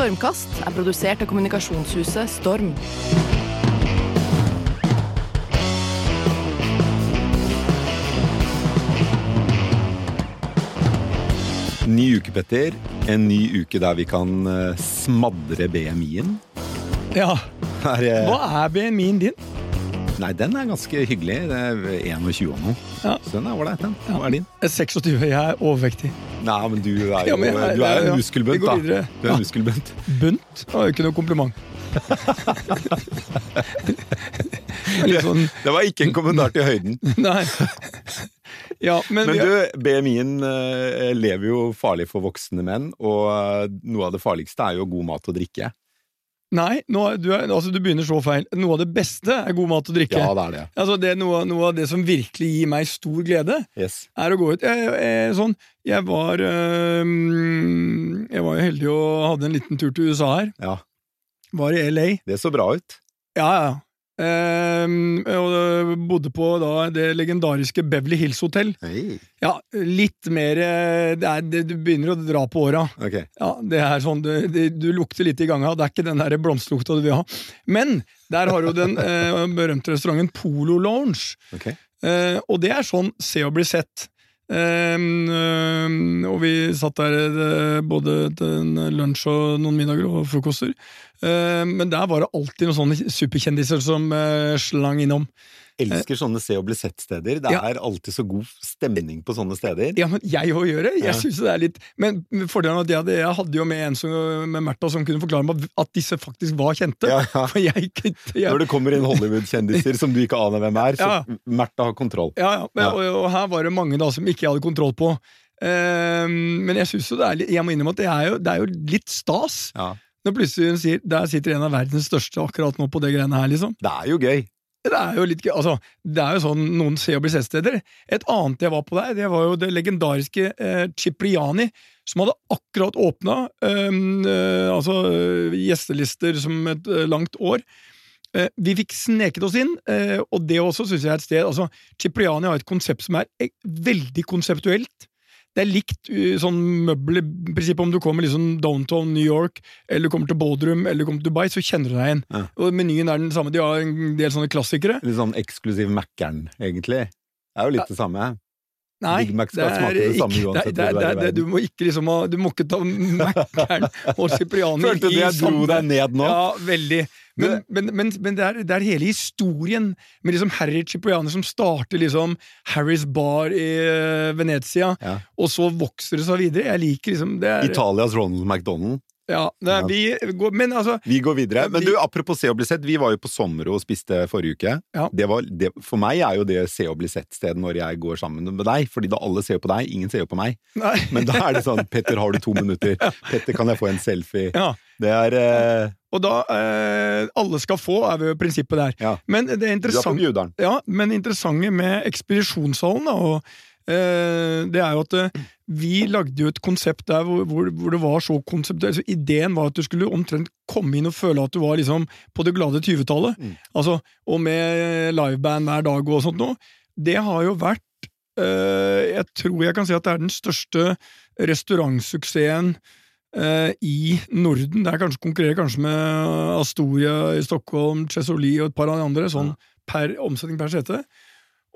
Stormkast er produsert av kommunikasjonshuset Storm. Ny uke, Petter. En ny uke der vi kan eh, smadre BMI-en. Ja. Hva er BMI-en din? Nei, den er ganske hyggelig. Det er 21 og noe. Ja. Så den er ålreit, den. Hva er din? Jeg er 26, jeg er overvektig. Nei, men du er jo Ja, jeg- du er en muskelbunt, da. Du er en muskelbunt. Bunt var jo ikke noe kompliment. Sånn Det var ikke en kommentar til høyden. Nei. Ja, men, Men du, BMI-en eh, lever jo farlig for voksne menn, og eh, noe av det farligste er jo god mat og drikke. Nei, nå, du, er, altså, du begynner så feil. Noe av det beste er god mat og drikke. Ja, det er det. Altså, det er noe, noe av det som virkelig gir meg stor glede, Yes. er å gå ut. Jeg, jeg, sånn, jeg var øh, Jeg var jo heldig og hadde en liten tur til USA her. Ja, Var i LA. det så bra ut. Ja, ja. Ehm, og bodde på da det legendariske Beverly Hills Hotel. Hey. Ja, litt mer eh, det er, det, Du begynner å dra på åra. Okay. Ja, det er sånn, du, Du lukter litt i ganga. Det er ikke den der blomsterlukta du vil ha. Men der har du den eh, berømte restauranten Polo Lounge. Okay. Eh, og det er sånn se og bli sett. Ehm, ehm, og vi satt der eh, både til lunsj og noen middager og frokoster. Ehm, men der var det alltid noen sånne superkjendiser som eh, slang innom. Elsker sånne se og bli sett-steder. Det Ja. er alltid så god stemning på sånne steder. Ja, men jeg òg gjør det. Jeg Ja. synes det er litt Men fordelen av at jeg hadde, jeg hadde jo med en som, med Märtha som kunne forklare meg at disse faktisk var kjente. Ja, ja. Jeg, Når det kommer inn Hollywood-kjendiser som du ikke aner hvem er, så Ja. Märtha har kontroll. Ja, ja. Men, Ja. Og, og her var det mange da som ikke jeg hadde kontroll på. Ehm, men jeg synes jo det er litt, jeg må innrømme at det er jo, det er jo litt stas. Ja. Når plutselig hun sier der sitter en av verdens største akkurat nå på det greiene her, liksom. Det er jo gøy. Det er jo litt gøy. Altså, det er jo sånn noen ser og bli sett-steder. Et annet jeg var på der, det var jo det legendariske eh, Cipriani, som hadde akkurat åpna. eh, altså gjestelister som et eh, langt år. Eh, vi fikk sneket oss inn, eh, og det også syns jeg er et sted altså, Cipriani har et konsept som er eh, veldig konseptuelt. Det er likt uh, sånn møbelprinsippet om du kommer liksom downtown New York, eller du kommer til Bodrum, eller du kommer til Dubai, så kjenner du deg igjen. Ja. Og menyen er den samme. De har en del sånne klassikere. Litt sånn eksklusiv Mækkern, egentlig. Det er jo litt det samme. Nei, det er smake det samme det du det det- Du må ikke liksom ha, Du må ikke ta Mækkern og Cipriani Følte du jeg dro deg ned nå? Ja, veldig. Men, men, men, men det, er, det er hele historien med liksom Harry Cipriani som starter liksom Harrys Bar i eh, Venezia, Ja. og så vokser det seg videre. Jeg liker liksom det er, Italias Ronald McDonald. Ja, nei, vi går, Men altså Vi går videre. Men vi- du, apropos se og bli sett, vi var jo på Sommero og spiste forrige uke. Ja. Det var, det, for meg er jo det se og bli sett-sted når jeg går sammen med deg, fordi da alle ser jo på deg, ingen ser jo på meg. Nei. Men da er det sånn 'Petter, har du to minutter?' 'Petter, kan jeg få en selfie?' Ja. Det er eh, Og da eh, Alle skal få, er jo prinsippet der. Ja. Men det er interessant interessante. Ja, men interessante med ekspedisjonshallen, da, og, det er jo at eh, vi lagde jo et konsept der hvor, hvor, det var så konseptuelt. Altså, ideen var at du skulle omtrent komme inn og føle at du var liksom på det glade 20-tallet. Mm. Altså, og med liveband hver dag og sånt noe. Det har jo vært øh, Jeg tror jeg kan si at det er den største restaurantsuksessen øh, i Norden. Det er kanskje konkurrerer kanskje med Astoria i Stockholm, Chesoli og et par av de andre, sånn per omsetning per sete.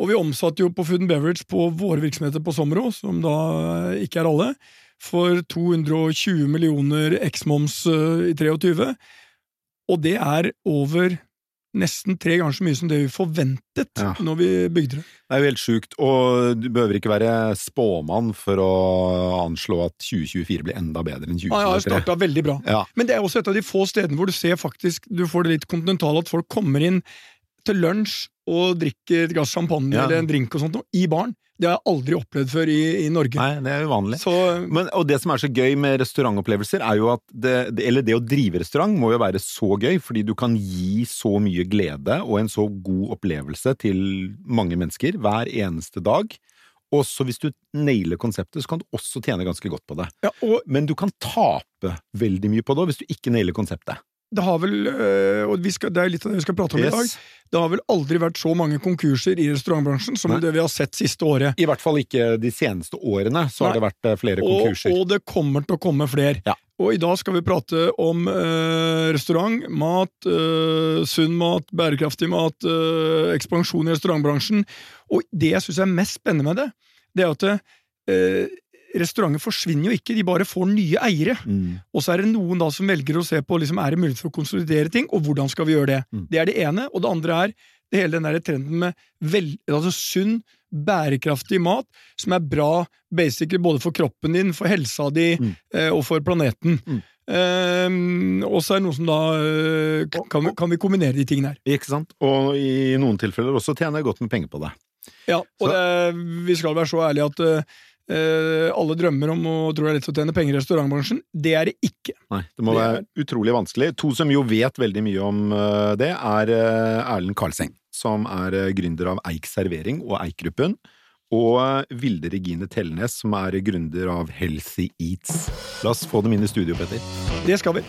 Og vi omsatte jo på Food and Beverage på våre virksomheter på Somro, som da eh, ikke er alle, for 220 millioner X-moms eh, i 23. Og det er over nesten tre ganger så mye som det vi forventet Ja. når vi bygde det. Det er jo helt sjukt, og du behøver ikke være spåmann for å anslå at 2024 blir enda bedre enn 2023. Ja, 2023. starta veldig bra. Ja. Men det er også et av de få stedene hvor du ser faktisk Du får det litt kontinentale, at folk kommer inn til lunsj og drikker et glass champagne Ja. eller en drink og sånt noe, i baren. Det har jeg aldri opplevd før i, i Norge. Nei, det er uvanlig. Så Men, og det som er så gøy med restaurantopplevelser, er jo at det, det, eller det å drive restaurant må jo være så gøy, fordi du kan gi så mye glede og en så god opplevelse til mange mennesker hver eneste dag. Og så hvis du nailer konseptet, så kan du også tjene ganske godt på det. ja, og Men du kan tape veldig mye på det hvis du ikke nailer konseptet. Det har vel øh, Og vi skal, det er litt av det vi skal prate om i dag. Det har vel aldri vært så mange konkurser i restaurantbransjen som Nei. det vi har sett siste året. I hvert fall ikke de seneste årene, så har det vært eh, flere Og, konkurser. og det kommer til å komme flere. Ja. og i dag skal vi prate om eh, restaurant, mat, eh, sunn mat, bærekraftig mat, eh, ekspansjon i restaurantbransjen. Og det jeg syns er mest spennende med det, det er at eh, restauranter forsvinner jo ikke, de bare får nye eiere. Mm. Og så er det noen da som velger å se på liksom, er det mulighet for å konsolidere ting, og hvordan skal vi gjøre det. Mm. Det er det ene. Og det andre er det hele den der trenden med vel, altså sunn, bærekraftig mat som er bra basically både for kroppen din, for helsa di Mm. eh, og for planeten. Eh, og så er det noe som da uh, kan, kan vi kombinere de tingene her. Ikke sant? Og i noen tilfeller også tjener jeg godt med penger på det. Ja, og det, vi skal være så ærlige at eh, alle drømmer om å tro det er lett å tjene penger i restaurantbransjen. Det er det ikke. Nei, det må Det være utrolig vanskelig. To som jo vet veldig mye om uh, det, er uh, Erlend Karlseng, som er gründer av Eik Servering og Eik-gruppen, og Vilde Regine Tellnes, som er gründer av Healthy Eats. La oss få dem inn i studio, Petter. Det skal vi.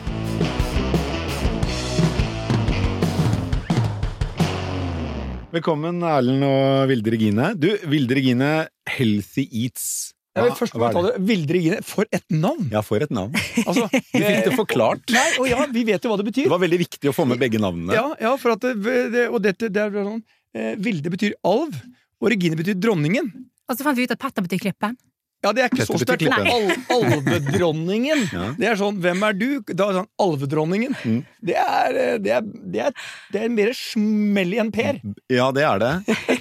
Velkommen, Erlend og Vilde Regine. Du, Vilde Regine, Healthy Eats. Ja, først må vi ta det? Vildre Regine, for et navn! Ja, for et navn. Altså, Vi fikk det forklart. Nei, og ja, vi vet jo hva det betyr. Det var veldig viktig å få med begge navnene. Ja, ja for at det, det, og dette, det er sånn eh, Vilde betyr alv, og Regine betyr dronningen. Og så fant vi ut at Petter betyr Klippen. Ja, det er ikke så sterkt. Al alvedronningen. Ja. Det er sånn, hvem er du? Da er sånn, alvedronningen. Mm. Det, er, eh, det, er, det, er, det er mer smell enn Per. Ja, det er det.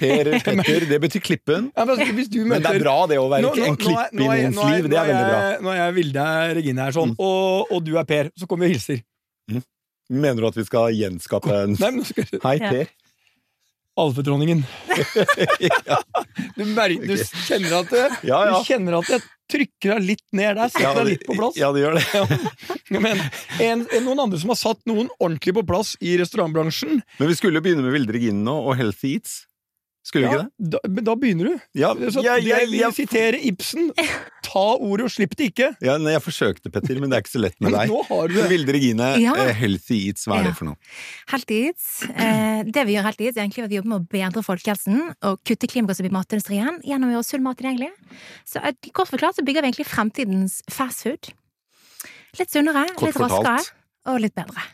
Per Petter, det betyr Klippen. Ja, men hvis du Men det er bra det å være Nå- nå- en nå er- klipp i noens liv. Det er veldig bra. Nå er jeg Vilde Regine her sånn, og, og du er Per. Så kommer vi og hilser. Mener du at vi skal gjenskape en Nei, men skal Hei, Ja. Per. ja. Du, merker, du kjenner at det, Ja, ja. Du kjenner at jeg trykker deg litt ned der, setter deg litt på plass. Ja, det gjør det. Men en, en, noen andre som har satt noen ordentlig på plass i restaurantbransjen Men vi skulle jo begynne med Vilde Regine nå, og Healthy Eats. Skulle du ja, ikke det? da, men da begynner du. Ja, Så jeg, jeg, jeg vil jeg, sitere Ibsen. Ta ordet og slipp det ikke. ja, nei, jeg forsøkte, Petter, men det er ikke så lett med deg. nå har du det. Vilde Regine, Ja. eh, Healthy Eats, hva er Ja. det for noe? Healthy Eats. Eh, det vi gjør Healthy Eats, er egentlig at vi jobber med å bedre folkehelsen og kutte klimagasser i matindustrien gjennom å gjøre sunn mat tilgjengelig. Så eh, kort forklart så bygger vi egentlig fremtidens fastfood. Litt sunnere, Kort litt raskere og litt bedre.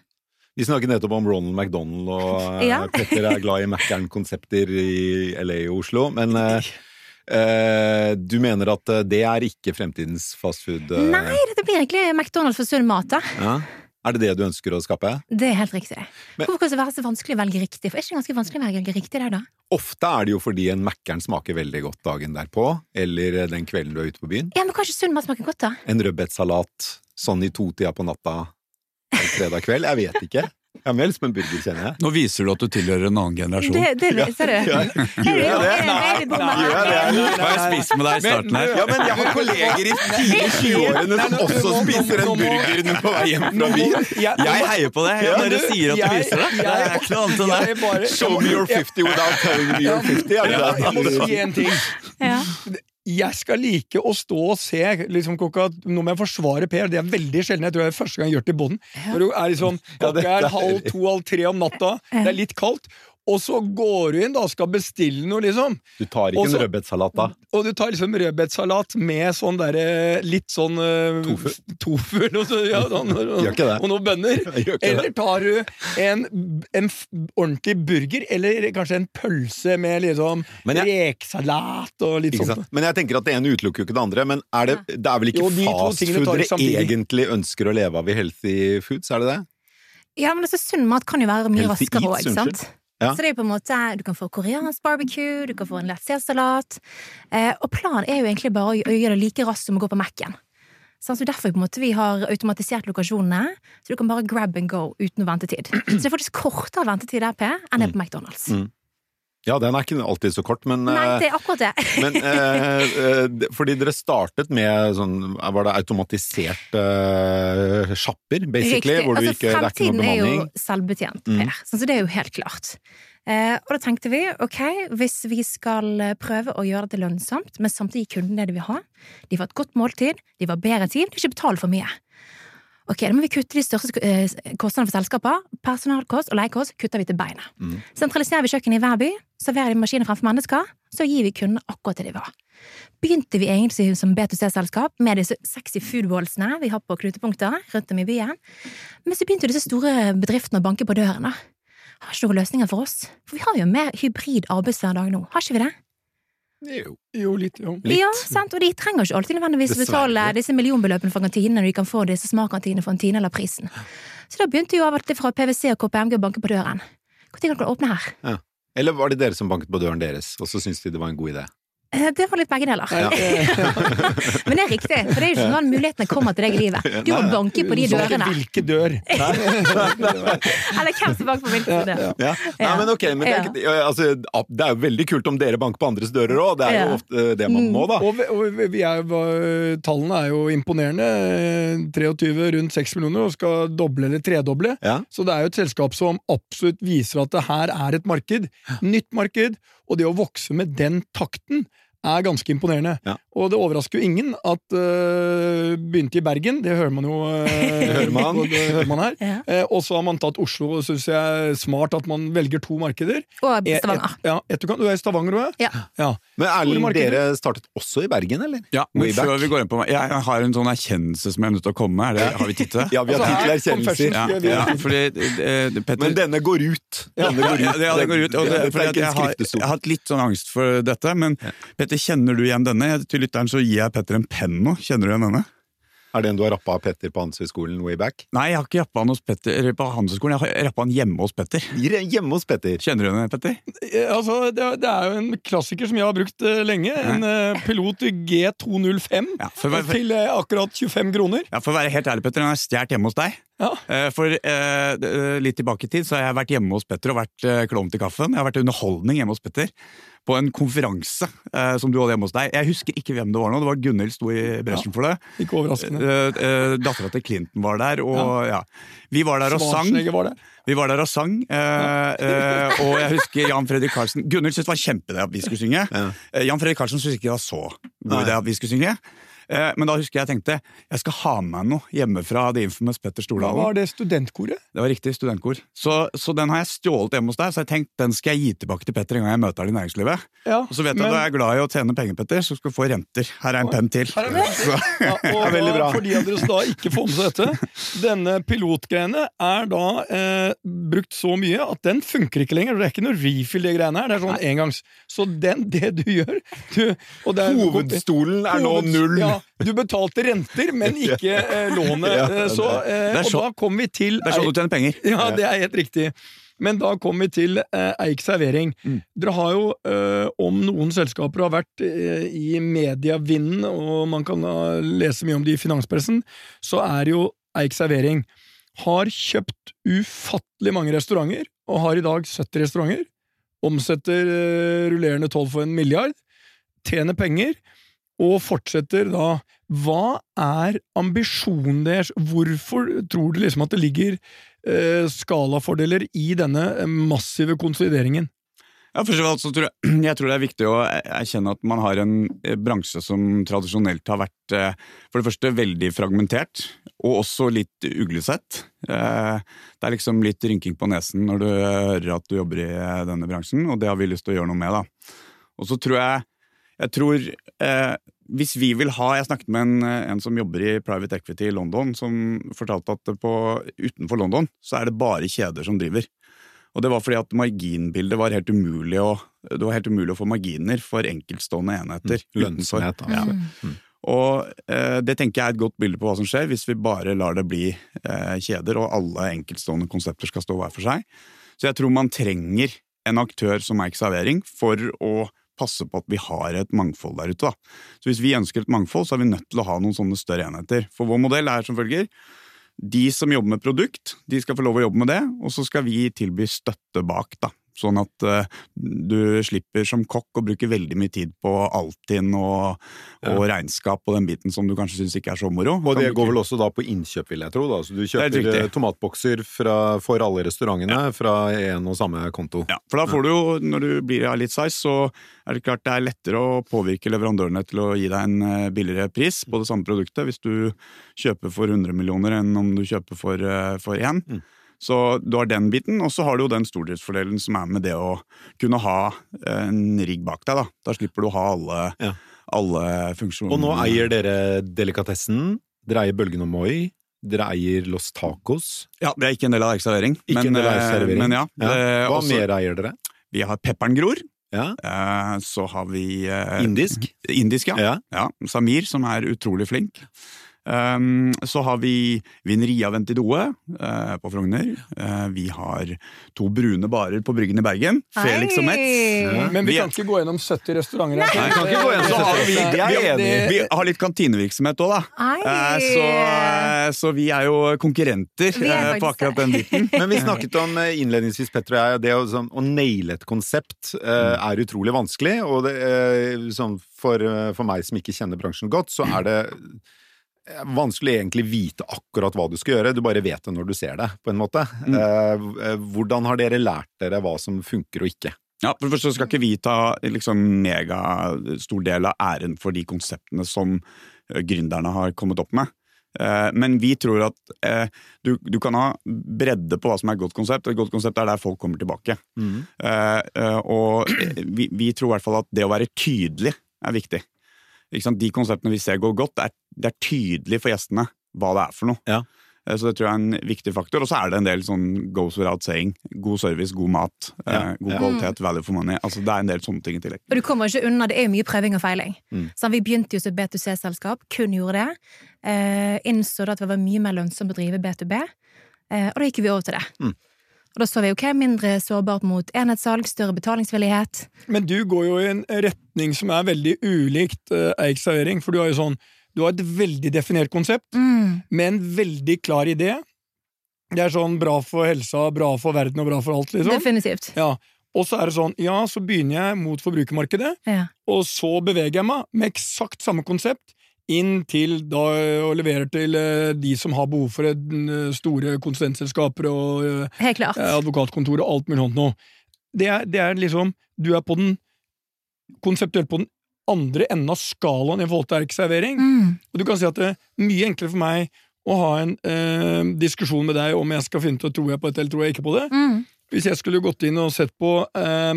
Vi snakket nettopp om Ronald McDonald, og eh, Ja. Petter er glad i Mækkern-konsepter i LA og Oslo. Men eh, eh, du mener at eh, det er ikke fremtidens fastfood? eh, Nei, det blir egentlig McDonald's for sunn mat, da. Ja? Er det det du ønsker å skape? Det er helt riktig. Men- Hvorfor kan det være så vanskelig å velge riktig? For er det ikke ganske vanskelig å velge riktig der, da? Ofte er det jo fordi en Mækkern smaker veldig godt dagen derpå, eller den kvelden du er ute på byen. Ja, men kanskje sunn mat smaker godt, da? En rødbetsalat sånn i totida på natta fredag kveld. Jeg vet ikke. Jeg har lyst en burger, kjenner jeg. Nå viser du at du tilhører en annen generasjon. Det, det viser du. Ja, gjør jeg det? Nei? Hva har jeg spist med deg i starten her? Ja, men jeg har kolleger i tidlig 20-årene som også spiser en burger på vei hjem fra byen. Jeg heier på det! Dere du, sier at du viser det. Det er ikke noe annet enn det. Show me your 50 without telling me your 50. Er det Ja, jeg må si en ting. Jeg skal like å stå og se liksom klokka Nå må jeg forsvare Per, det er veldig sjelden. Jeg tror det er første gang jeg gjør det i bånden. Når du er liksom Klokka er- halv to, halv tre om natta, det er litt kaldt, og så går du inn da og skal bestille noe, liksom. Du tar ikke Også, en rødbetsalat da? Og du tar liksom rødbetsalat med sånn derre litt sånn eh, Tofu. tofu og, så, ja, sånn, og, noen bønner. Eller tar du en, en ordentlig burger, eller kanskje en pølse med liksom jeg, rekesalat og litt sånt. sant? Men jeg tenker at det ene utelukker jo ikke det andre. Men er det, det er vel ikke Jo, de fastfood dere egentlig ønsker å leve av i Healthy Foods, er det det? Ja, men altså, sunn mat kan jo være mye Healthy raskere òg, ikke sant? Ja. Så det er på en måte Du kan få koreansk barbecue, du kan få en lettselsalat. Eh, og planen er jo egentlig bare å, gjøre det like raskt som å gå på Mac-en. Sånn, så Derfor på en måte vi har automatisert lokasjonene, så du kan bare grab and go uten ventetid. Så det er faktisk kortere ventetid der, Per, enn det er på McDonald's. Mm. Ja, den er ikke alltid så kort, men Nei, eh, det er akkurat det. Men eh, eh, fordi dere startet med sånn Var det automatiserte eh, sjapper, basically? Riktig. Hvor du altså, ikke, det er ikke noe fremtiden er jo selvbetjent, Mm. Sånn, så det er jo helt klart. Eh, og da tenkte vi ok, hvis vi skal eh, prøve å gjøre det lønnsomt, men samtidig gi kundene det de vil ha, de får et godt måltid, de får bedre tid, de ikke betale for mye. Ok, Da må vi kutte de største eh, kostnadene for selskaper. Personalkost og leiekost kutter vi til beinet. Mm. Sentraliserer vi kjøkkenet i hver by, serverer de maskiner fremfor mennesker, så gir vi kundene akkurat det de ha. begynte vi egentlig som B2C-selskap med disse sexy foodwallsene vi har på knutepunkter rundt om i byen. Men så begynte disse store bedriftene å banke på døren. da. Har ikke noen løsninger for oss. For vi har jo mer hybrid arbeidshverdag nå, har ikke vi det? Jo. Jo, litt, jo. Litt. Ja, sant? Og de trenger ikke alltid nødvendigvis Dessverre. betale disse millionbeløpene for kantinene når de kan få disse smakkantinene for en tiende eller prisen. Så da begynte jo av og til fra PwC og KPMG å banke på døren. Når kan dere åpne her? Eller var det dere som banket på døren deres, og så syntes de det var en god idé? Eh, Det var litt begge deler. Men det er riktig, for det er jo ikke sånn mulighetene kommer til deg i livet. Du må banke på de dørene. Hvilke dør? Eller hvem som banker på hvilken dør. Ja. Nei, men ok, men det, er, altså, det er jo veldig kult om dere banker på andres dører òg. Det er jo ofte det man må, da. Og, og vi er, tallene er jo imponerende. Eh, 23 rundt 6 millioner og skal doble eller tredoble. Ja. Så det er jo et selskap som absolutt viser at det her er et marked. Nytt marked. Og det å vokse med den takten er ganske imponerende. Ja. Og det overrasker jo ingen at uh, begynte i Bergen, det hører man jo uh, hører man. og det hører man her. Ja. Uh, og så har man tatt Oslo, og syns jeg er smart at man velger to markeder. Og Stavanger. et- ja, et, du er i Stavanger òg, Ja. ja? Men Erling, markeder. dere startet også i Bergen, eller? Ja, men før vi går inn på Jeg har en sånn erkjennelse som jeg er nødt til å komme med. Er det, har vi tid til det? Ja, vi har Altså, tid til erkjennelser. Ja, ja, fordi uh, Petter Men denne går ut. Denne går ut. Ja, den ja, det går ut. Og det, er jeg, en har, skriftestol. jeg har hatt litt sånn angst for dette, men Petter, kjenner du igjen denne? Til lytteren så gir jeg Petter en penn nå. Kjenner du igjen denne? Er det en du har rappa av Petter på Handelshøyskolen way back? Nei, jeg har ikke rappa han hos Petter på Handelshøyskolen, jeg har rappa han hjemme hos Petter. Hjemme hos Petter. Kjenner du henne, Petter? Eh, Altså, det, er- jo en klassiker som jeg har brukt eh, lenge. En eh, Pilot G205 Ja, for, for, til akkurat 25 kroner. ja, for å være helt ærlig, Petter, han er stjålet hjemme hos deg. Ja. Eh, For eh, eh, litt tilbake i tid så har jeg vært hjemme hos Petter og vært eh, klovn til kaffen. Jeg har vært underholdning hjemme hos Petter. På en konferanse eh, som du hadde hjemme hos deg. Jeg husker ikke hvem det var nå, det var Gunhild sto i bresjen for det. Ikke overraskende. Eh, eh, Dattera til Clinton var der, og ja. Vi var der og sang. Var der. Vi var der og sang, eh, eh, og jeg husker Jan Fredrik Karlsen Gunhild syntes det var kjempeidé at vi skulle synge. Eh, Jan Fredrik Karlsen syntes ikke det var så god idé at vi skulle synge. Eh, men da husker jeg jeg tenkte jeg skal ha med meg noe hjemmefra det Infamous Petter Hva Stordalen. var det studentkoret? Det var riktig, studentkor. Så, så den har jeg stjålet hjemme hos deg, så jeg tenkte den skal jeg gi tilbake til Petter en gang jeg møter deg i næringslivet. Ja, Og så vet jeg men- at du er glad i å tjene penger, Petter, så skal du få renter. Her er en penn til. Her er det. Så, Ja, og er veldig bra. for de av dere som da ikke får med seg dette, denne pilotgreiene er da eh, brukt så mye at den funker ikke lenger. Det er ikke noe refill, det greiene her. Det er sånn engangs. Så den, det du gjør du, er- Hovedstolen er nå null. Ja, du betalte renter, men ikke eh, lånet. Ja, Eh, så, eh, Det er og så- da kom vi til det er sånn du tjener penger. Ja, det er helt riktig. Men da kom vi til eh, Eik servering. Mm. Dere har jo, eh, om noen selskaper har vært eh, i medievinden, og man kan da lese mye om det i finanspressen, så er jo Eik servering har kjøpt ufattelig mange restauranter, og har i dag 70 restauranter. Omsetter eh, rullerende toll for en milliard. Tjener penger. Og fortsetter da Hva er ambisjonen deres? Hvorfor tror du liksom at det ligger eh, skalafordeler i denne eh, massive konsolideringen? Ja, først og fremst så tror jeg, jeg tror det er viktig å erkjenne at man har en eh, bransje som tradisjonelt har vært eh, for det første veldig fragmentert, og også litt uglesett. Det er liksom litt rynking på nesen når du hører at du jobber i denne bransjen, og det har vi lyst til å gjøre noe med. da. Og så tror jeg jeg tror Hvis vi vil ha Jeg snakket med en, en som jobber i private equity i London, som fortalte at på, utenfor London så er det bare kjeder som driver. Og det var fordi at marginbildet var helt umulig å, det var helt umulig å få marginer for enkeltstående enheter. Mm. Lønnsomhet, Ja. Mm. Og eh, det tenker jeg er et godt bilde på hva som skjer hvis vi bare lar det bli eh, kjeder, og alle enkeltstående konsepter skal stå hver for seg. Så jeg tror man trenger en aktør som Eik Servering for å passe på at vi har et mangfold der ute. Da. Så hvis vi ønsker et mangfold, så er vi nødt til å ha noen sånne større enheter. For vår modell er som følger. De som jobber med produkt, de skal få lov å jobbe med det, og så skal vi tilby støtte bak. da. Sånn at eh, du slipper som kokk å bruke veldig mye tid på Altinn og, og regnskap og den biten som du kanskje syns ikke er så moro. Og det går vel også da på innkjøp, vil jeg tro. da. Så du er kjøper eh, tomatbokser fra, for alle restaurantene fra en og samme konto. Ja, for da får du jo, når du blir av litt size, så er det klart det er lettere å påvirke leverandørene til å gi deg en eh, billigere pris på det samme produktet hvis du kjøper for 100 millioner enn om du kjøper for, for én. Mm. Så du har den biten, og så har du jo den stordriftsfordelen som er med det å kunne ha en rigg bak deg. Da Da slipper du å ha alle, Ja. alle funksjoner. Og nå eier dere delikatessen, dere eier Bølgen og Moi, dere eier Los Tacos. Ja, Det er ikke en del av ekservering. Ikke en del av servering. Men ja. Ja. eh, Hva også- mer eier dere? Vi har Pepperen gror. Ja, Eh, Så har vi eh, Indisk? Indisk, ja. Ja. ja. Samir, som er utrolig flink. Um, så har vi Vinneria Ventidoe eh, på Frogner. Eh, vi har to brune barer på Bryggen i Bergen. Felix og Metz. Ja. Men vi Vi- kan ikke gå gjennom 70 restauranter. Nei, vi kan ikke gå gjennom har 70. vi, er vi, vi har litt kantinevirksomhet òg, da. Eh, Så, så vi er jo konkurrenter er på akkurat den biten. Men vi snakket om innledningsvis, Petter og jeg, det å, sånn, å naile et konsept er utrolig vanskelig. Og det, sånn, for, for meg som ikke kjenner bransjen godt, så er det vanskelig egentlig vite akkurat hva du skal gjøre. Du bare vet det når du ser det, på en måte. Mm. eh, hvordan har dere lært dere hva som funker og ikke? Ja, for det første skal ikke vi ta liksom, megastor del av æren for de konseptene som eh, gründerne har kommet opp med. Eh, Men vi tror at eh, du, du kan ha bredde på hva som er et godt konsept, og et godt konsept er der folk kommer tilbake. Mm. eh, Og vi, vi tror i hvert fall at det å være tydelig er viktig. De konseptene vi ser går godt, er, det er tydelig for gjestene hva det er for noe. Ja. Eh, Så det tror jeg er en viktig faktor. Og så er det en del sånn goes without saying. God service, god mat, eh, Ja, god ja. kvalitet, value for money. Altså Det er en del sånne ting i tillegg. Og du kommer ikke unna, det er jo mye prøving og feiling. Mm. Så vi begynte jo som B2C-selskap, kun gjorde det. Eh, innså da at det var mye mer lønnsomt å drive B2B, eh, og da gikk vi over til det. Mm. Og da så vi ok, mindre sårbart mot enhetssalg, større betalingsvillighet. Men du går jo i en retning som er veldig ulikt eh, Eik servering, for du har jo sånn Du har et veldig definert konsept, Mm. med en veldig klar idé. Det er sånn bra for helsa, bra for verden og bra for alt, liksom. Definitivt. Ja. Og så er det sånn, ja, så begynner jeg mot forbrukermarkedet, Ja. og så beveger jeg meg med eksakt samme konsept inn til da og leverer til eh, de som har behov for store konsulentselskaper og eh, eh, advokatkontor og alt mulig sånt noe. Det er, det er liksom Du er på den konseptuelt på den andre enden av skalaen i forhold til erkeservering. Mm. Og du kan si at det er mye enklere for meg å ha en eh, diskusjon med deg om jeg skal finne ut om tror jeg på dette eller tror jeg ikke på det. Mm. Hvis jeg skulle gått inn og sett på eh,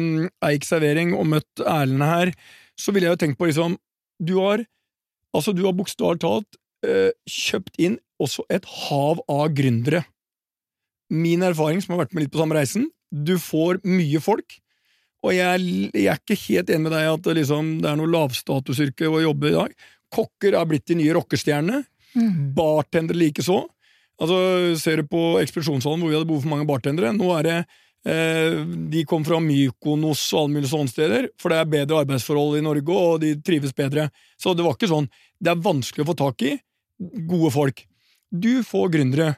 Eik servering og møtt Erlend her, så ville jeg jo tenkt på liksom Du har altså du har bokstavelig talt eh, kjøpt inn også et hav av gründere. Min erfaring, som har vært med litt på samme reisen, du får mye folk. Og jeg, jeg er ikke helt enig med deg at det, liksom, det er noe lavstatusyrke å jobbe i dag. Kokker har blitt de nye rockestjernene. Mm. Bartendere likeså. Altså, ser du på ekspedisjonshallen hvor vi hadde behov for mange bartendere, nå er det eh, De kom fra Mykonos og alle mulige sånne steder, for det er bedre arbeidsforhold i Norge, og de trives bedre. Så det var ikke sånn. Det er vanskelig å få tak i gode folk. Du får gründere.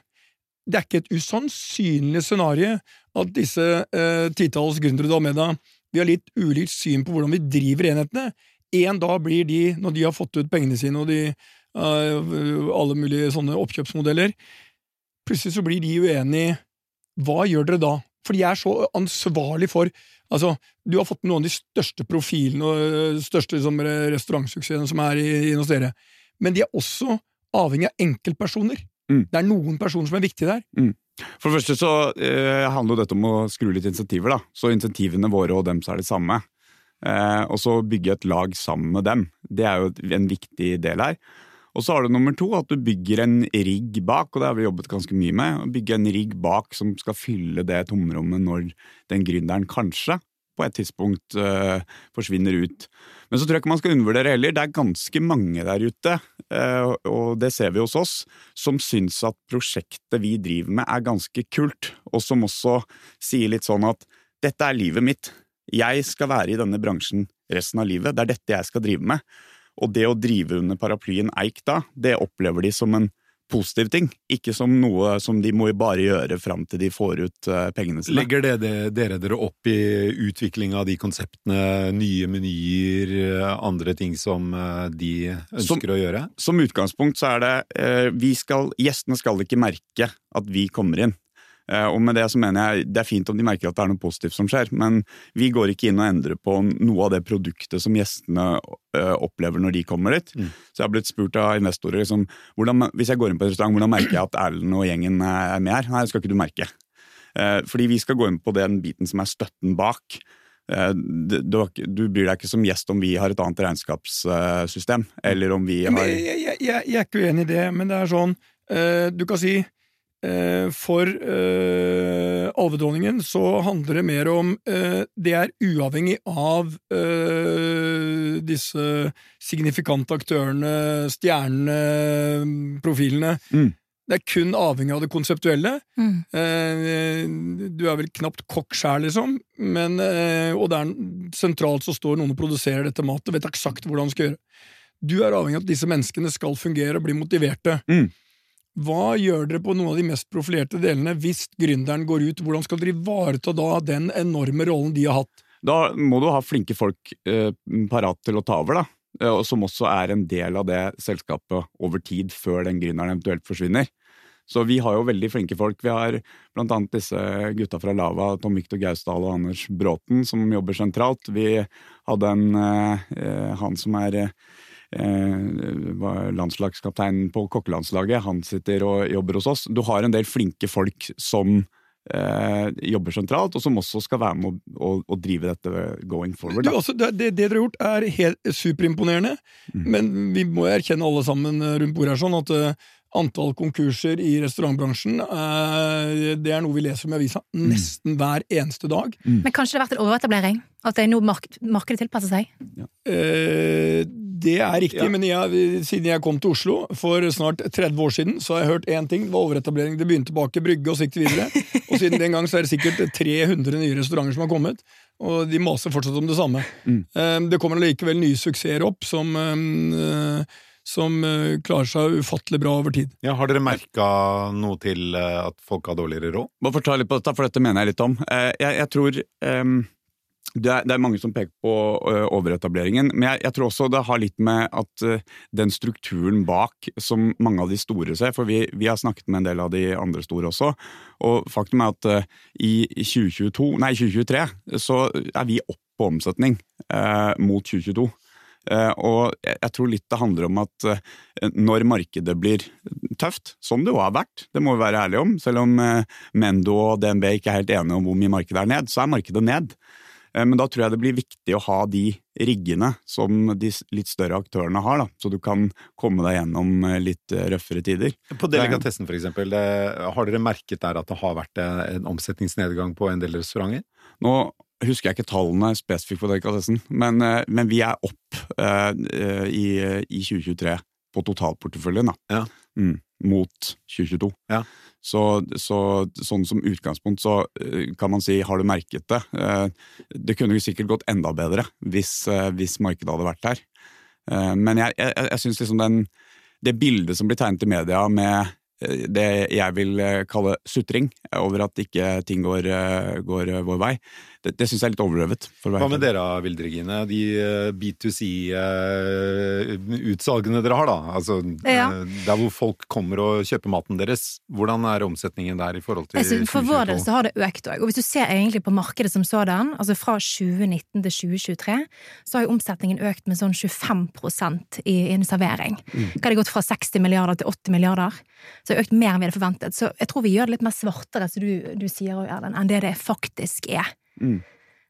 Det er ikke et usannsynlig scenario at disse eh, titalls gründere du har med deg, vi har litt ulikt syn på hvordan vi driver enhetene. En dag blir de, når de har fått ut pengene sine og de eh, alle mulige sånne oppkjøpsmodeller, plutselig så blir de uenige. Hva gjør dere da? For de er så ansvarlig for Altså, du har fått noen av de største profilene og øh, største liksom, restaurantsuksessene som er i, hos dere, men de er også avhengig av enkeltpersoner. Mm. Det er noen personer som er viktige der. For det første så eh, handler dette om å skru litt insentiver, da. Så insentivene våre og dem er det samme. Eh, og så bygge et lag sammen med dem. Det er jo en viktig del her. Og så har du nummer to, at du bygger en rigg bak, og det har vi jobbet ganske mye med. Å Bygge en rigg bak som skal fylle det tomrommet når den gründeren kanskje på et tidspunkt eh, forsvinner ut. Men så tror jeg ikke man skal undervurdere heller. Det er ganske mange der ute, og det ser vi hos oss, som syns at prosjektet vi driver med er ganske kult, og som også sier litt sånn at dette er livet mitt. Jeg skal være i denne bransjen resten av livet. Det er dette jeg skal drive med. Og det å drive under paraplyen Eik da, det opplever de som en positiv ting, ikke som noe som de må bare gjøre fram til de får ut eh, pengene sine. Legger det, det, dere dere opp i utvikling av de konseptene, nye menyer, eh, andre ting som de de Som- ønsker å gjøre? Som utgangspunkt så er det eh, vi skal, Gjestene skal ikke merke at vi kommer inn. Eh, og med det så mener jeg det er fint om de merker at det er noe positivt som skjer, men vi går ikke inn og endrer på noe av det produktet som gjestene eh, opplever når de kommer dit. Mm. Så jeg har blitt spurt av investorer liksom, hvordan, hvis jeg går inn på en restaurant, hvordan merker jeg at Erlend og gjengen er med her? Nei, det skal ikke du merke. Eh, fordi vi skal gå inn på den biten som er støtten bak. Du, du, bryr deg ikke som gjest om vi har et annet regnskapssystem, eller om vi har jeg, jeg, jeg, jeg er ikke uenig i det, men det er sånn Du kan si for uh, alvedronningen så handler det mer om uh, Det er uavhengig av uh, disse signifikante aktørene, stjernene, profilene. Mm. Det er kun avhengig av det konseptuelle. Mm. Eh, du er vel knapt kokk sjæl, liksom, men, eh, og det er sentralt så står noen og produserer dette matet, vet eksakt hvordan de skal gjøre. Du er avhengig av at disse menneskene skal fungere og bli motiverte. Mm. Hva gjør dere på noen av de mest profilerte delene hvis gründeren går ut? Hvordan skal dere ivareta da den enorme rollen de har hatt? Da må du ha flinke folk eh, parat til å ta over, da. Eh, som også er en del av det selskapet over tid, før den gründeren eventuelt forsvinner. Så vi har jo veldig flinke folk. Vi har blant annet disse gutta fra Lava, Tom Victor Gausdal og Anders Bråten, som jobber sentralt. Vi hadde en eh, eh, han som er eh, var på kokkelandslaget. Han sitter og jobber hos oss. Du har en del flinke folk som eh, jobber sentralt, og som også skal være med å, å, å drive dette going forward. Du, altså, det, det, dere har gjort, er helt superimponerende, Mm. men vi må erkjenne alle sammen eh, rundt bordet her sånn at uh, antall konkurser i restaurantbransjen, eh, det er noe vi leser om i avisa Mm. nesten hver eneste dag. Men kanskje det har vært en overetablering? At det er nå mark markedet tilpasser seg? Eh, det er riktig, Ja. men jeg, siden jeg kom til Oslo for snart 30 år siden, så har jeg hørt én ting. Det var overetablering. Det begynte bak i Brygge, og så gikk det videre. og siden den gang så er det sikkert 300 nye restauranter som har kommet. Og de maser fortsatt om det samme. Mm. Eh, det kommer likevel nye suksesser opp som, eh, som eh, klarer seg ufattelig bra over tid. Ja, har dere merka noe til eh, at folk har dårligere råd? Bare fortell litt på dette, for dette mener jeg litt om. Eh, jeg, jeg tror ehm, det, er, det er mange som peker på overetableringen, men jeg, jeg tror også det har litt med at den strukturen bak som mange av de store ser, for vi, vi har snakket med en del av de andre store også, og faktum er at i 2022, nei 2023 så er vi opp på omsetning eh, mot 2022. Eh, og jeg tror litt det handler om at eh, når markedet blir tøft, som det jo har vært, det må vi være ærlige om, selv om eh, Mendo og DNB ikke er helt enige om hvor mye markedet er ned, så er markedet ned. Eh, Men da tror jeg det blir viktig å ha de riggene som de litt større aktørene har, da, så du kan komme deg gjennom eh, litt eh, røffere tider. På delikatessen, eksempel. Har dere merket der at det har vært en, omsetningsnedgang på en del restauranter? Nå husker jeg ikke tallene spesifikt på delikatessen, men, men vi er opp eh, i, i 2023 på totalporteføljen, da. Ja. Mm, mot 2022. Ja. Så, så sånn som utgangspunkt så eh, kan man si har du merket det. Eh, Det kunne jo sikkert gått enda bedre hvis, eh, hvis markedet hadde vært. Eh, Men jeg, jeg, jeg syns liksom den, det bildet som blir tegnet i media med det jeg vil kalle sutring over at ikke ting går, går vår vei, det, det syns jeg er litt overdrevet. Hva med dere, Vilde Regine? De B2C-utsalgene dere har, da. Altså, Ja. eh, Der hvor folk kommer og kjøper maten deres. Hvordan er omsetningen der i forhold til synes for vår del så har det økt òg. Og hvis du ser egentlig på markedet som sådan, altså fra 2019 til 2023, så har jo omsetningen økt med sånn 25% i, en servering. Hva har det gått fra 60 milliarder til 80 milliarder? Så det har økt mer enn vi hadde forventet. Så jeg tror vi gjør det litt mer svartere, som du, du sier, Erlend, enn det det faktisk er. Mm.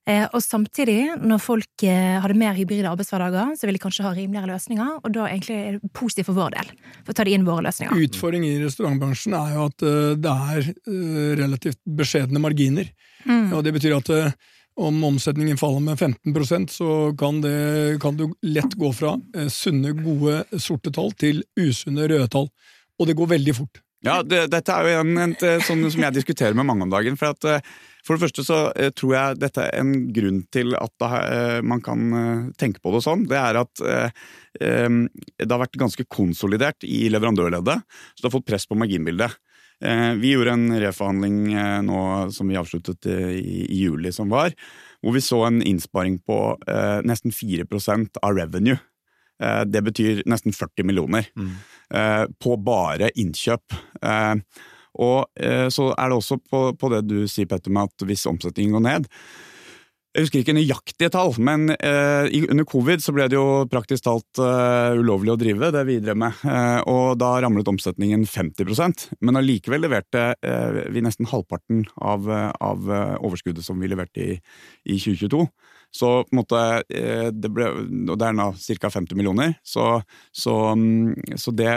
Eh, og samtidig, når folk eh, hadde mer hybride arbeidshverdager, så ville de kanskje ha rimeligere løsninger, og da egentlig er det positivt for vår del. For å ta det inn våre løsninger. Utfordringen i restaurantbransjen er jo at eh, det er eh, relativt beskjedne marginer. Mm. Og det betyr at om omsetningen faller med 15% så kan, det, kan du lett gå fra sunne, gode sorte tall til usunne røde tall. Og det går veldig fort. Ja, det, dette er jo en, en, en sånn som jeg diskuterer med mange om dagen. For, at, eh, for det første så eh, tror jeg dette er en grunn til at da, eh, man kan eh, tenke på det sånn. Det er at eh, eh, det har vært ganske konsolidert i leverandørleddet, så det har fått press på marginbildet. Eh, Vi gjorde en reforhandling eh, nå som vi avsluttet eh, i, i juli som var, hvor vi så en innsparing på eh, nesten 4 av revenue. Eh, Det betyr nesten 40 millioner mm. på bare innkjøp. Eh, Og eh, så er det også på, på det du sier, Petter, med at hvis omsetningen går ned Jeg husker ikke nøyaktige tall, men eh, under covid så ble det jo praktisk talt eh, ulovlig å drive det vi drev med. Eh, og da ramlet omsetningen 50% men allikevel leverte eh, vi nesten halvparten av, eh, av eh, overskuddet som vi leverte i, i 2022. Så på en måte, eh, det ble, og det er nå ca. 50 millioner. Så, så, mm, så det,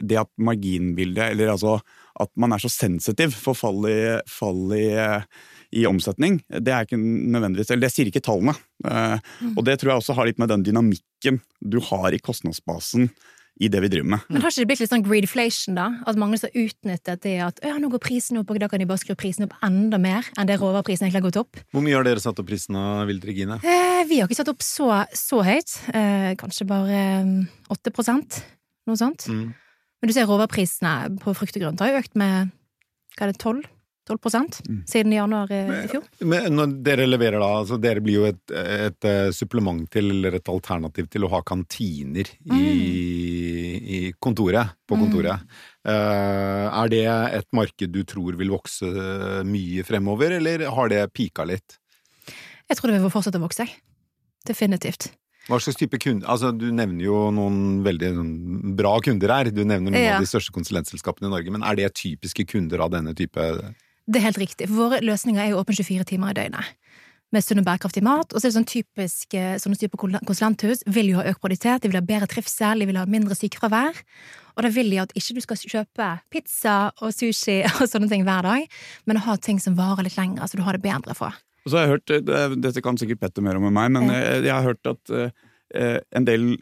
det at marginbildet, eller altså at man er så sensitiv for fall i, fall i, eh, i omsetning, det er ikke nødvendigvis, eller det sier ikke tallene. Mm. Og det tror jeg også har litt med den dynamikken du har i kostnadsbasen i det vi driver med. Men har ikke det blitt litt sånn greedflation, da? At mange som utnyttet det at ja, nå går prisen opp, og da kan de bare skru prisen opp enda mer enn det råvareprisen egentlig har gått opp? Hvor mye har dere satt opp prisen av Vilt Regine? Eh, vi har ikke satt opp så, så høyt. Eh, kanskje bare eh, 8 noe sånt. Mm. Men du ser råvareprisene på frukt og grønt har jo økt med hva er det, 12 12 siden januar eh, i fjor. Men når dere leverer da, altså dere blir jo et, et, eh, supplement til, eller et alternativ til å ha kantiner i, i kontoret, på kontoret. Eh, er det et marked du tror vil vokse mye fremover, eller har det pika litt? Jeg tror det vil fortsette å vokse. Definitivt. Hva slags type kunder Altså, du nevner jo noen veldig sånn, bra kunder her. Du nevner noen Ja. av de største konsulentselskapene i Norge, men er det typiske kunder av denne type Det er helt riktig. For våre løsninger er jo åpne 24 timer i døgnet. Med sunn og bærekraftig mat. Og så er det sånn typisk eh, sånne typer konsulenthus vil jo ha økt kvalitet, de vil ha bedre trivsel, de vil ha mindre sykefravær. Og da vil de at ikke du skal kjøpe pizza og sushi og sånne ting hver dag, men ha ting som varer litt lenger, så du har det bedre for. Og så har jeg hørt, eh, Dette kan sikkert Petter mer om enn meg, men jeg, jeg har hørt at eh, en del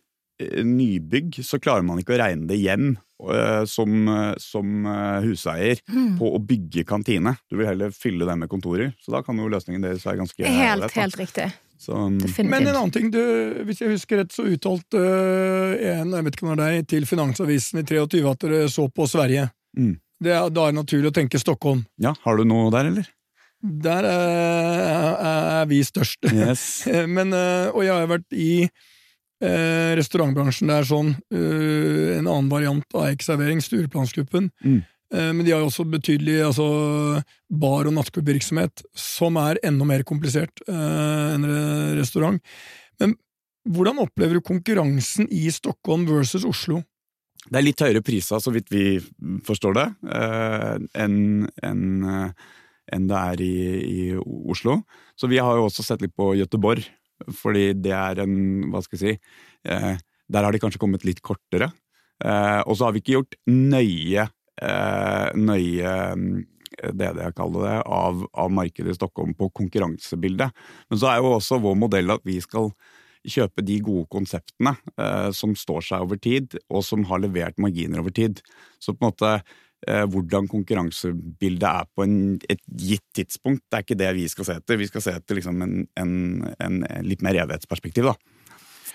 nybygg så klarer man ikke å regne det hjem eh, som, eh, som eh, huseier Mm. på å bygge kantine. Du vil heller fylle det med kontorer. Så da kan jo løsningen deres være ganske Helt, lett, helt riktig. Så, mm, Men en annen ting, du, hvis jeg husker rett, så uttalte en, jeg vet ikke om det er deg, til Finansavisen i 23 at dere så på Sverige. Mm. Det er, da er det naturlig å tenke Stockholm. ja, har du noe der, eller? Der er, er vi størst. Yes. Men, og jeg har vært i øh, restaurantbransjen, er sånn Eh, en annen variant av Eik-servering, Stureplansgruppen. Mm. Eh, Men de har jo også betydelig altså, bar- og nattklubbvirksomhet, som er enda mer komplisert eh, enn re- restaurant. Men hvordan opplever du konkurransen i Stockholm versus Oslo? Det er litt høyere priser, så vidt vi forstår det, eh, enn en, eh, enn det er i, i Oslo. Så vi har jo også sett litt på Göteborg, fordi det er en Hva skal jeg si eh, Der har de kanskje kommet litt kortere. Eh, og så har vi ikke gjort nøye eh, nøye mm, det det jeg kaller det, av, av markedet i Stockholm på konkurransebildet. Men så er jo også vår modell at vi skal kjøpe de gode konseptene eh, som står seg over tid, og som har levert marginer over tid. Så på en måte eh, hvordan konkurransebildet er på en, et gitt tidspunkt, det er ikke det vi skal se etter. Vi skal se etter liksom en, en, en, litt mer evighetsperspektiv, da.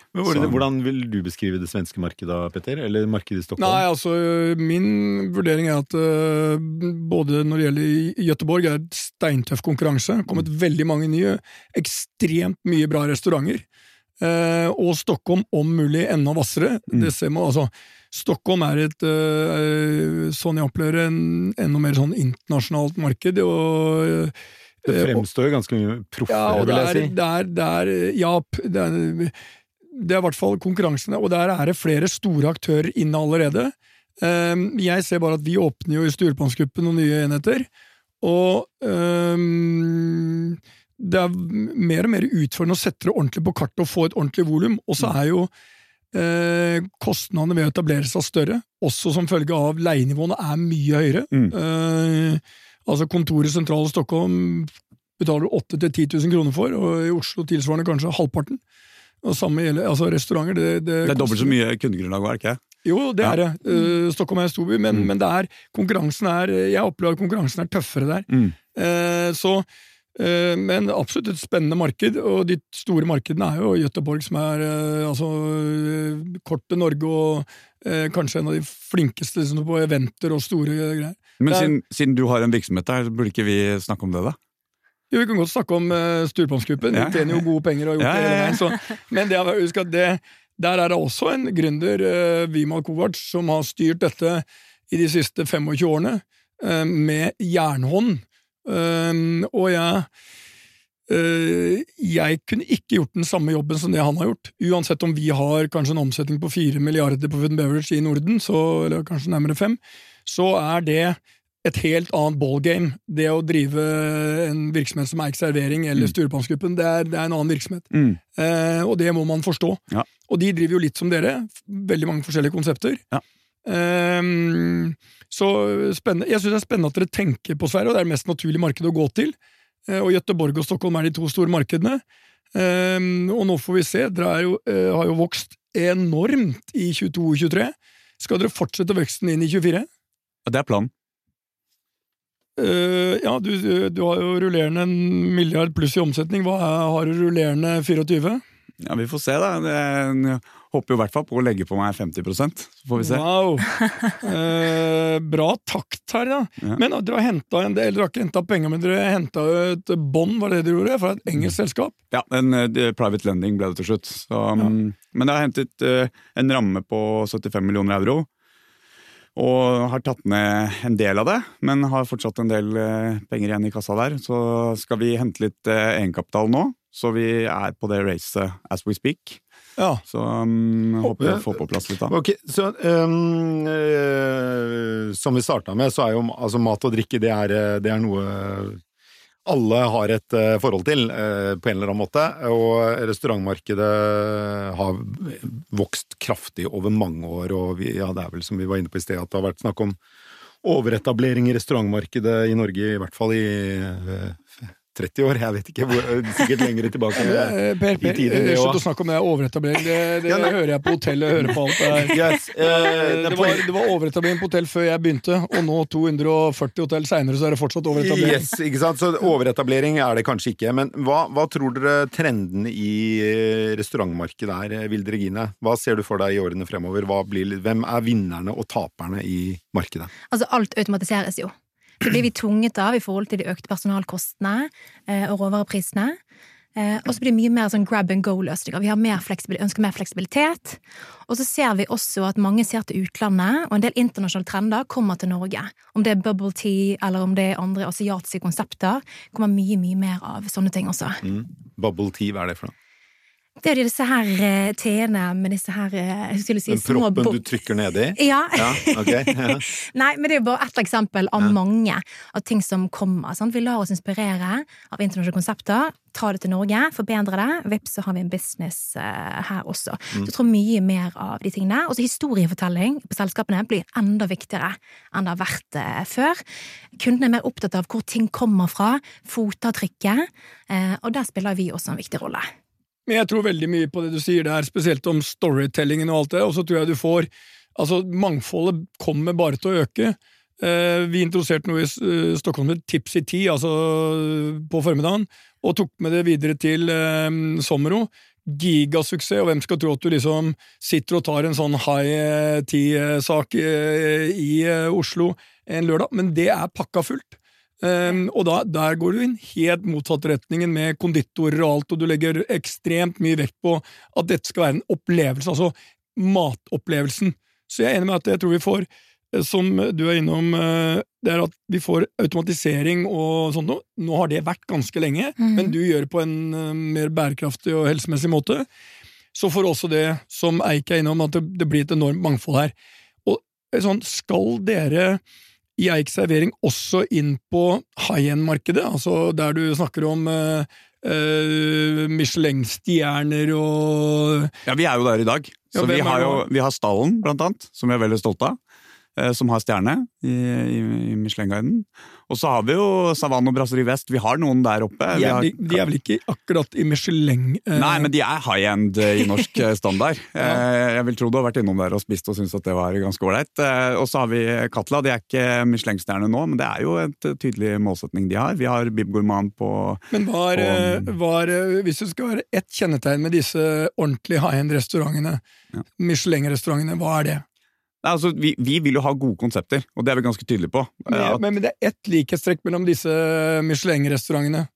Men hvordan, hvordan vil du beskrive det svenske markedet, Petter? Eller markedet i Stockholm? Nei, altså, min vurdering er at øh, både når det gjelder Gøteborg, er det steintøff konkurranse. Kommet veldig mange nye, ekstremt mye bra restauranter. Eh, og Stockholm om mulig enda hvassere. Mm. Det ser man, altså, Stockholm er et, øh, sånn jeg opplever det, en enda mer sånn internasjonalt marked. og øh, Det fremstår jo ganske mye proffere, ja, vil er, jeg si. det er, det er Ja, det er, det er i hvert fall konkurransene, og der er det flere store aktører inne allerede. Ehm, Jeg ser bare at vi åpner jo i Stureplansgruppen noen nye enheter, og ehm, det er mer og mer utfordrende å sette det ordentlig på kartet og få et ordentlig volum. Og så er jo eh, kostnadene ved å etablere seg større, også som følge av leienivåene er mye høyere. Mm. Eh, altså Kontoret i Stockholm betaler du 8 000-10 000 kroner for, og i Oslo tilsvarende kanskje halvparten. Og samme gjelder altså restauranter. Det, det, Det er dobbelt så mye kundegrunnlag, var ikke? Jo, det Ja. er det. Eh, Stockholm er en storby, men, Mm. men det er, konkurransen er Jeg opplever at konkurransen er tøffere der. Mm. Eh, så Men absolutt et spennende marked, og de store markedene er jo Göteborg, som er eh, altså eh, kort til Norge, og eh, kanskje en av de flinkeste liksom, på eventer og store greier. Men er- siden, siden du har en virksomhet der, burde ikke vi snakke om det, da? Jo, Vi kan godt snakke om uh, Stureplansgruppen, Ja. de tjener jo gode penger og har gjort Ja, det hele ja, ja. veien. Så, men det, husk at det, der er det også en gründer, uh, Vimal Kovac, som har styrt dette i de siste 25 årene, uh, med jernhånd. Og jeg eh, jeg kunne ikke gjort den samme jobben som det han har gjort. Uansett om vi har kanskje en omsetning på fire milliarder på food beverage i Norden, så, eller kanskje nærmere fem, så er det et helt annet ballgame. Det å drive en virksomhet som Eik Servering eller Mm. Sturepannsgruppen, det, er- det er en annen virksomhet. Mm. Eh, og det må man forstå. Ja. Og de driver jo litt som dere, veldig mange forskjellige konsepter. Ja. Ehm, så spennende. Jeg syns det er spennende at dere tenker på Sverige, og det er det mest naturlige markedet å gå til. Eh, og Gøteborg og Stockholm er de to store markedene. Ehm, og nå får vi se. Dere er jo, eh, har jo vokst enormt i 22 og 23. Skal dere fortsette veksten inn i 24? Ja, det er planen. Uh, ja, du, du har jo rullerende en milliard pluss i omsetning. Hva er, har du rullerende 24? Ja, Vi får se, da. Det, jeg håper jo i hvert fall på å legge på meg 50 så får vi se. Wow! Eh, bra takt her, da. Ja. Men dere har henta en del, dere har ikke henta penger, men dere henta et bånd, var det dere gjorde, fra et engelsk selskap? Ja, en eh, private lending ble det til slutt. Så, ja. Men jeg har hentet eh, en ramme på 75 millioner euro. Og har tatt ned en del av det, men har fortsatt en del eh, penger igjen i kassa der. Så skal vi hente litt egenkapital nå, så vi er på det racet as we speak. Ja. Så um, håper jeg får på plass litt da. Ok, så um, uh, Som vi starta med, så er jo altså, mat og drikke det er, eh, det er noe alle har et uh, forhold til, uh, på en eller annen måte. Og restaurantmarkedet har vokst kraftig over mange år, og vi, ja, det er vel som vi var inne på i sted, at det har vært snakk om overetablering i restaurantmarkedet i Norge, i hvert fall i 30 år. Jeg vet ikke, hvor, sikkert lenger tilbake. Eh, Per, i per det slutt å snakke om det overetablering. Det, det Ja, hører jeg på hotellet, hører på alt det her. Yes, Eh, det var, det var overetablering på hotell før jeg begynte, og nå 240 hotell seinere, så er det fortsatt overetablering. Yes, ikke sant? Så overetablering er det kanskje ikke. Men hva, hva tror dere trendene i eh, restaurantmarkedet er, eh, Vilde Regine? Hva ser du for deg i årene fremover? Hva blir, hvem er vinnerne og taperne i markedet? Altså, alt automatiseres jo. Det blir vi tvunget av i forhold til de økte personalkostnadene eh, og råvareprisene. Eh, og så blir det mye mer sånn grab and go-løsninger. Vi mer ønsker mer fleksibilitet. Og så ser vi også at mange ser til utlandet, og en del internasjonale trender kommer til Norge. Om det er bubble tea, eller om det er andre asiatiske konsepter, kommer mye, mye mer av sånne ting også. Mm. Bubble tea, hva er det for noe? Det er jo disse her eh, teene med disse her uh, skulle si, små proppen du trykker nedi? Ja. Ja, okay, Ja. Nei, men det er jo bare ett eksempel av mange av ting som kommer. Sant? Vi lar oss inspirere av internasjonale konsepter. Ta det til Norge, forbedre det. Vips, så har vi en business uh, her også. Så jeg tror mye mer av de tingene. Og så historiefortelling på selskapene blir enda viktigere enn det har vært uh, før. Kundene er mer opptatt av hvor ting kommer fra, fotavtrykket, og der spiller vi også en viktig rolle. Men jeg tror veldig mye på det du sier der, spesielt om storytellingen og alt det, og så tror jeg du får Altså, mangfoldet kommer bare til å øke. Eh, vi introduserte noe i eh, Stockholm med Tips i ti, altså på formiddagen, og tok med det videre til eh, Sommero. Gigasuksess, og hvem skal tro at du liksom sitter og tar en sånn high tea-sak i Oslo en lørdag, men det er pakka fullt. Um, og da, der går du inn helt motsatt retningen med konditorer og alt, og du legger ekstremt mye vekt på at dette skal være en opplevelse, altså matopplevelsen. Så jeg er enig med at jeg tror vi får, eh, som du er innom, eh, det er at vi får automatisering og sånt noe. Nå har det vært ganske lenge, Mhm. men du gjør det på en eh, mer bærekraftig og helsemessig måte. Så får også det, som Eik er innom, at det, det blir et enormt mangfold her. Og sånn, skal dere i Eik servering også inn på high end-markedet, altså der du snakker om uh, uh, Michelin-stjerner og Ja, vi er jo der i dag. Ja, vi har jo vi har Stallen, blant annet, som vi er veldig stolte av. eh, Som har stjerne i, i, i Michelin-guiden. Og så har vi jo Savanne og Brasserie Vest. Vi har noen der oppe. de er, har, vel- de er vel ikke akkurat i Michelin eh, Nei, men de er high end eh, i norsk eh, standard. Ja. Jeg vil tro du har vært innom der og spist og syntes at det var ganske ålreit. Og så har vi Katla. De er ikke Michelin-stjerne nå, men det er jo et tydelig målsetning de har. Vi har Bib Gourmand på Men var, på, eh, hvis det skal være ett kjennetegn med disse ordentlig high end-restaurantene, Ja. Michelin-restaurantene, hva er det? Nei, altså, vi, vi vil jo ha gode konsepter, og det er vi ganske tydelige på. Eh, Men, men, men det er ett likhetstrekk mellom disse Michelin-restaurantene.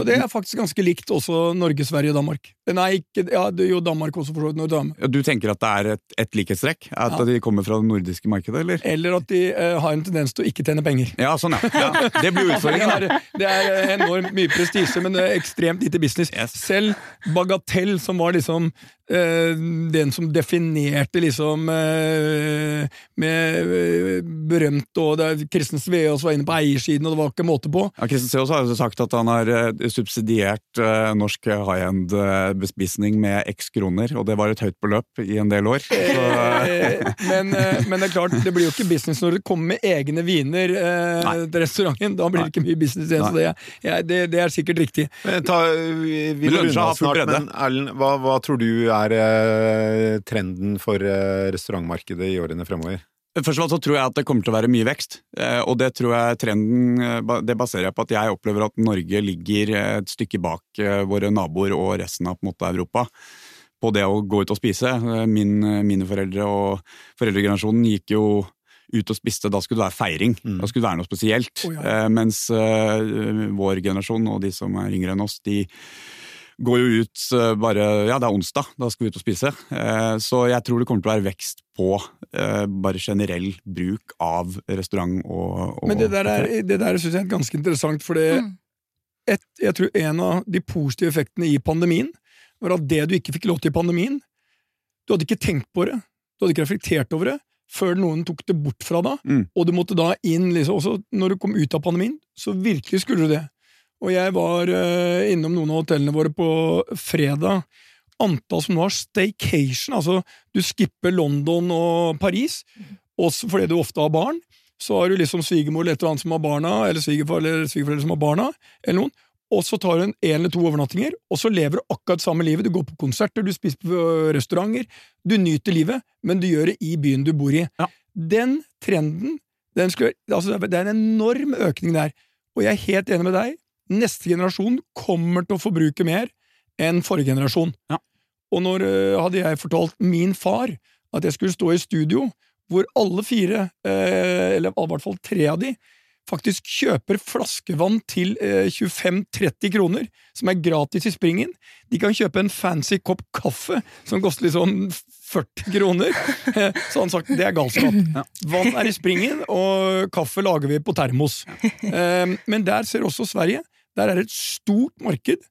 Og det er faktisk ganske likt også Norge, Sverige og Danmark. Nei, ikke, ja, det, jo Danmark også, for så vidt. du. Ja, Du tenker at det er et, et likhetstrekk? At Ja. de kommer fra det nordiske markedet, eller? Eller at de uh, har en tendens til å ikke tjene penger. Ja, sånn, ja. ja. Det blir utfordringen. Det det er enormt mye prestisje, men det er ekstremt lite business. Yes. Selv Bagatell, som var liksom uh, den som definerte liksom uh, med eh, berømt og det er Kristen Sveaas var inne på eiersiden, og det var ikke måte på. Ja, Kristen Sveaas har jo sagt at han har eh, subsidiert eh, norsk high-end-bespisning med x kroner, og det var et høyt beløp i en del år. Så, Eh, men, eh, men det er klart, det blir jo ikke business når du kommer med egne viner eh, til restauranten. Da blir det ikke mye business igjen, så det, ja, det, det er sikkert riktig. Eh, Ta, vi vi av full snart, bredde. men Erlend, hva, hva tror du er eh, trenden for eh, restaurantmarkedet i årene fremover? Først og fremst så tror jeg at det kommer til å være mye vekst, eh, og det tror jeg trenden eh, det baserer jeg på at jeg opplever at Norge ligger eh, et stykke bak våre naboer og resten av på en måte, Europa på det å gå ut og spise. Min, mine foreldre og foreldregenerasjonen gikk jo ut og spiste, da skulle det være feiring. Mm. Da skulle det være noe spesielt. Oh, ja. Eh, Mens eh, vår generasjon og de som er yngre enn oss, de går jo ut eh, bare Ja, det er onsdag, da skal vi ut og spise. Eh, Så jeg tror det kommer til å være vekst på eh, bare generell bruk av restaurant og, og Men det der, er, det der synes jeg er ganske interessant, for Mm. jeg tror en av de positive effektene i pandemien var at det du ikke fikk lov til i pandemien, du hadde ikke tenkt på det, du hadde ikke reflektert over det, før noen tok det bort fra deg, Mm. og du måtte da inn, liksom, også når du kom ut av pandemien, så virkelig skulle du det. Og jeg var eh, innom noen av hotellene våre på fredag, antall som nå har staycation, altså du skipper London og Paris, også fordi du ofte har barn, så har du liksom svigermor eller et eller annet som har barna, eller svigerfar eller svigerforeldre som har barna, eller noen, og så tar du en, en eller to overnattinger, og så lever du akkurat samme livet. Du går på konserter, du spiser på øh, restauranter, du nyter livet, men du gjør det i byen du bor i. Ja. Den trenden, den skulle, altså det er en enorm økning der, og jeg er helt enig med deg. Neste generasjon kommer til å forbruke mer enn forrige generasjon. Ja. Og når uh, hadde jeg fortalt min far at jeg skulle stå i studio, hvor alle fire, uh, eller i hvert fall tre av de, faktisk kjøper flaskevann til uh, 25-30 kroner, som er gratis i springen. De kan kjøpe en fancy kopp kaffe som koster litt sånn 40 kroner. Eh, Så han sagt det er galskap. Vann er i springen, og kaffe lager vi på termos. Eh, Men der ser også Sverige. Der er det et stort marked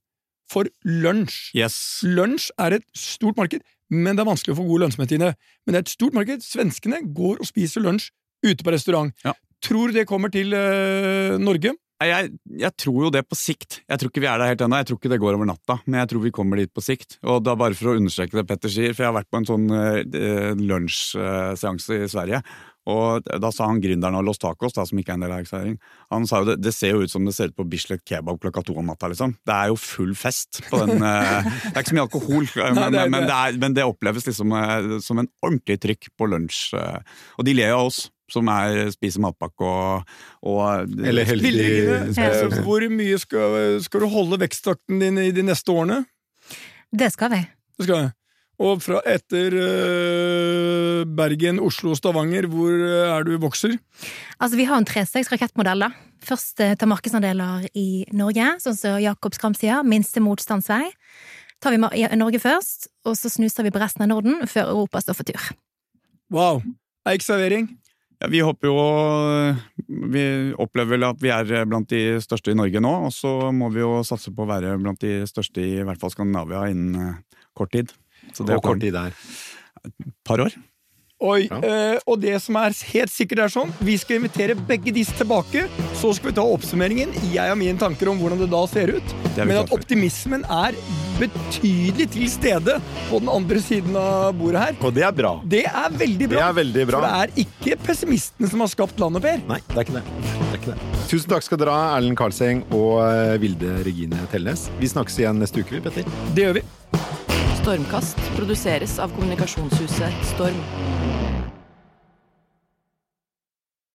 for lunsj. Yes. Lunsj er et stort marked, men det er vanskelig å få god lønnsomhet i det. Men det er et stort marked. Svenskene går og spiser lunsj ute på restaurant. Ja. Tror det kommer til eh, Norge? Jeg, jeg tror jo det på sikt. Jeg tror ikke vi er der helt ennå. Jeg tror ikke det går over natta, men jeg tror vi kommer dit på sikt. Og da bare for å understreke det Petter sier, for jeg har vært på en sånn eh, lunsjseanse i Sverige. Og da sa han gründeren av Los Tacos, da, som ikke er en del av Erikserring, han sa jo det, det ser jo ut som det ser ut på Bislett Kebab klokka to om natta, liksom. Det er jo full fest på den eh, Det er ikke så mye alkohol, men, Nei, det er- men, det, er, men det oppleves liksom eh, som en ordentlig trykk på lunsj. eh. Og de ler jo av oss. Som er, spiser matpakke og, og Eller heldig hvor mye skal, skal du holde veksttakten din i de neste årene? Det skal vi. Det skal jeg. Og fra etter uh, Bergen, Oslo, Stavanger, hvor eh, er du vokser? Altså, vi har en trestegs rakettmodell, da. Først uh, ta markedsandeler i Norge, sånn som Jakob Skram sier, minste motstandsvei. Tar vi Norge først, og så snuser vi på resten av Norden før Europa står for tur. Wow! Eikservering. Ja, vi håper jo Vi opplever vel at vi er blant de største i Norge nå, og så må vi jo satse på å være blant de største i hvert fall Skandinavia innen eh, kort tid. Så det Og kort tid der. Et par år. Oi, Ja. øh, og det som er helt sikkert er sånn, vi skal invitere begge disse tilbake, så skal vi ta oppsummeringen. Jeg har mine tanker om hvordan det da ser ut, er men at optimismen er betydelig til stede på den andre siden av bordet her. Og det er bra. Det er veldig bra. Det er veldig bra. For det er ikke pessimistene som har skapt landet, Per. Nei, det er ikke det. det, er ikke det. Tusen takk skal dere ha, Erlend Karlseng og eh, Vilde Regine Tellnes. Vi snakkes igjen neste uke, vi, Petter. Det gjør vi. Stormkast produseres av kommunikasjonshuset Storm.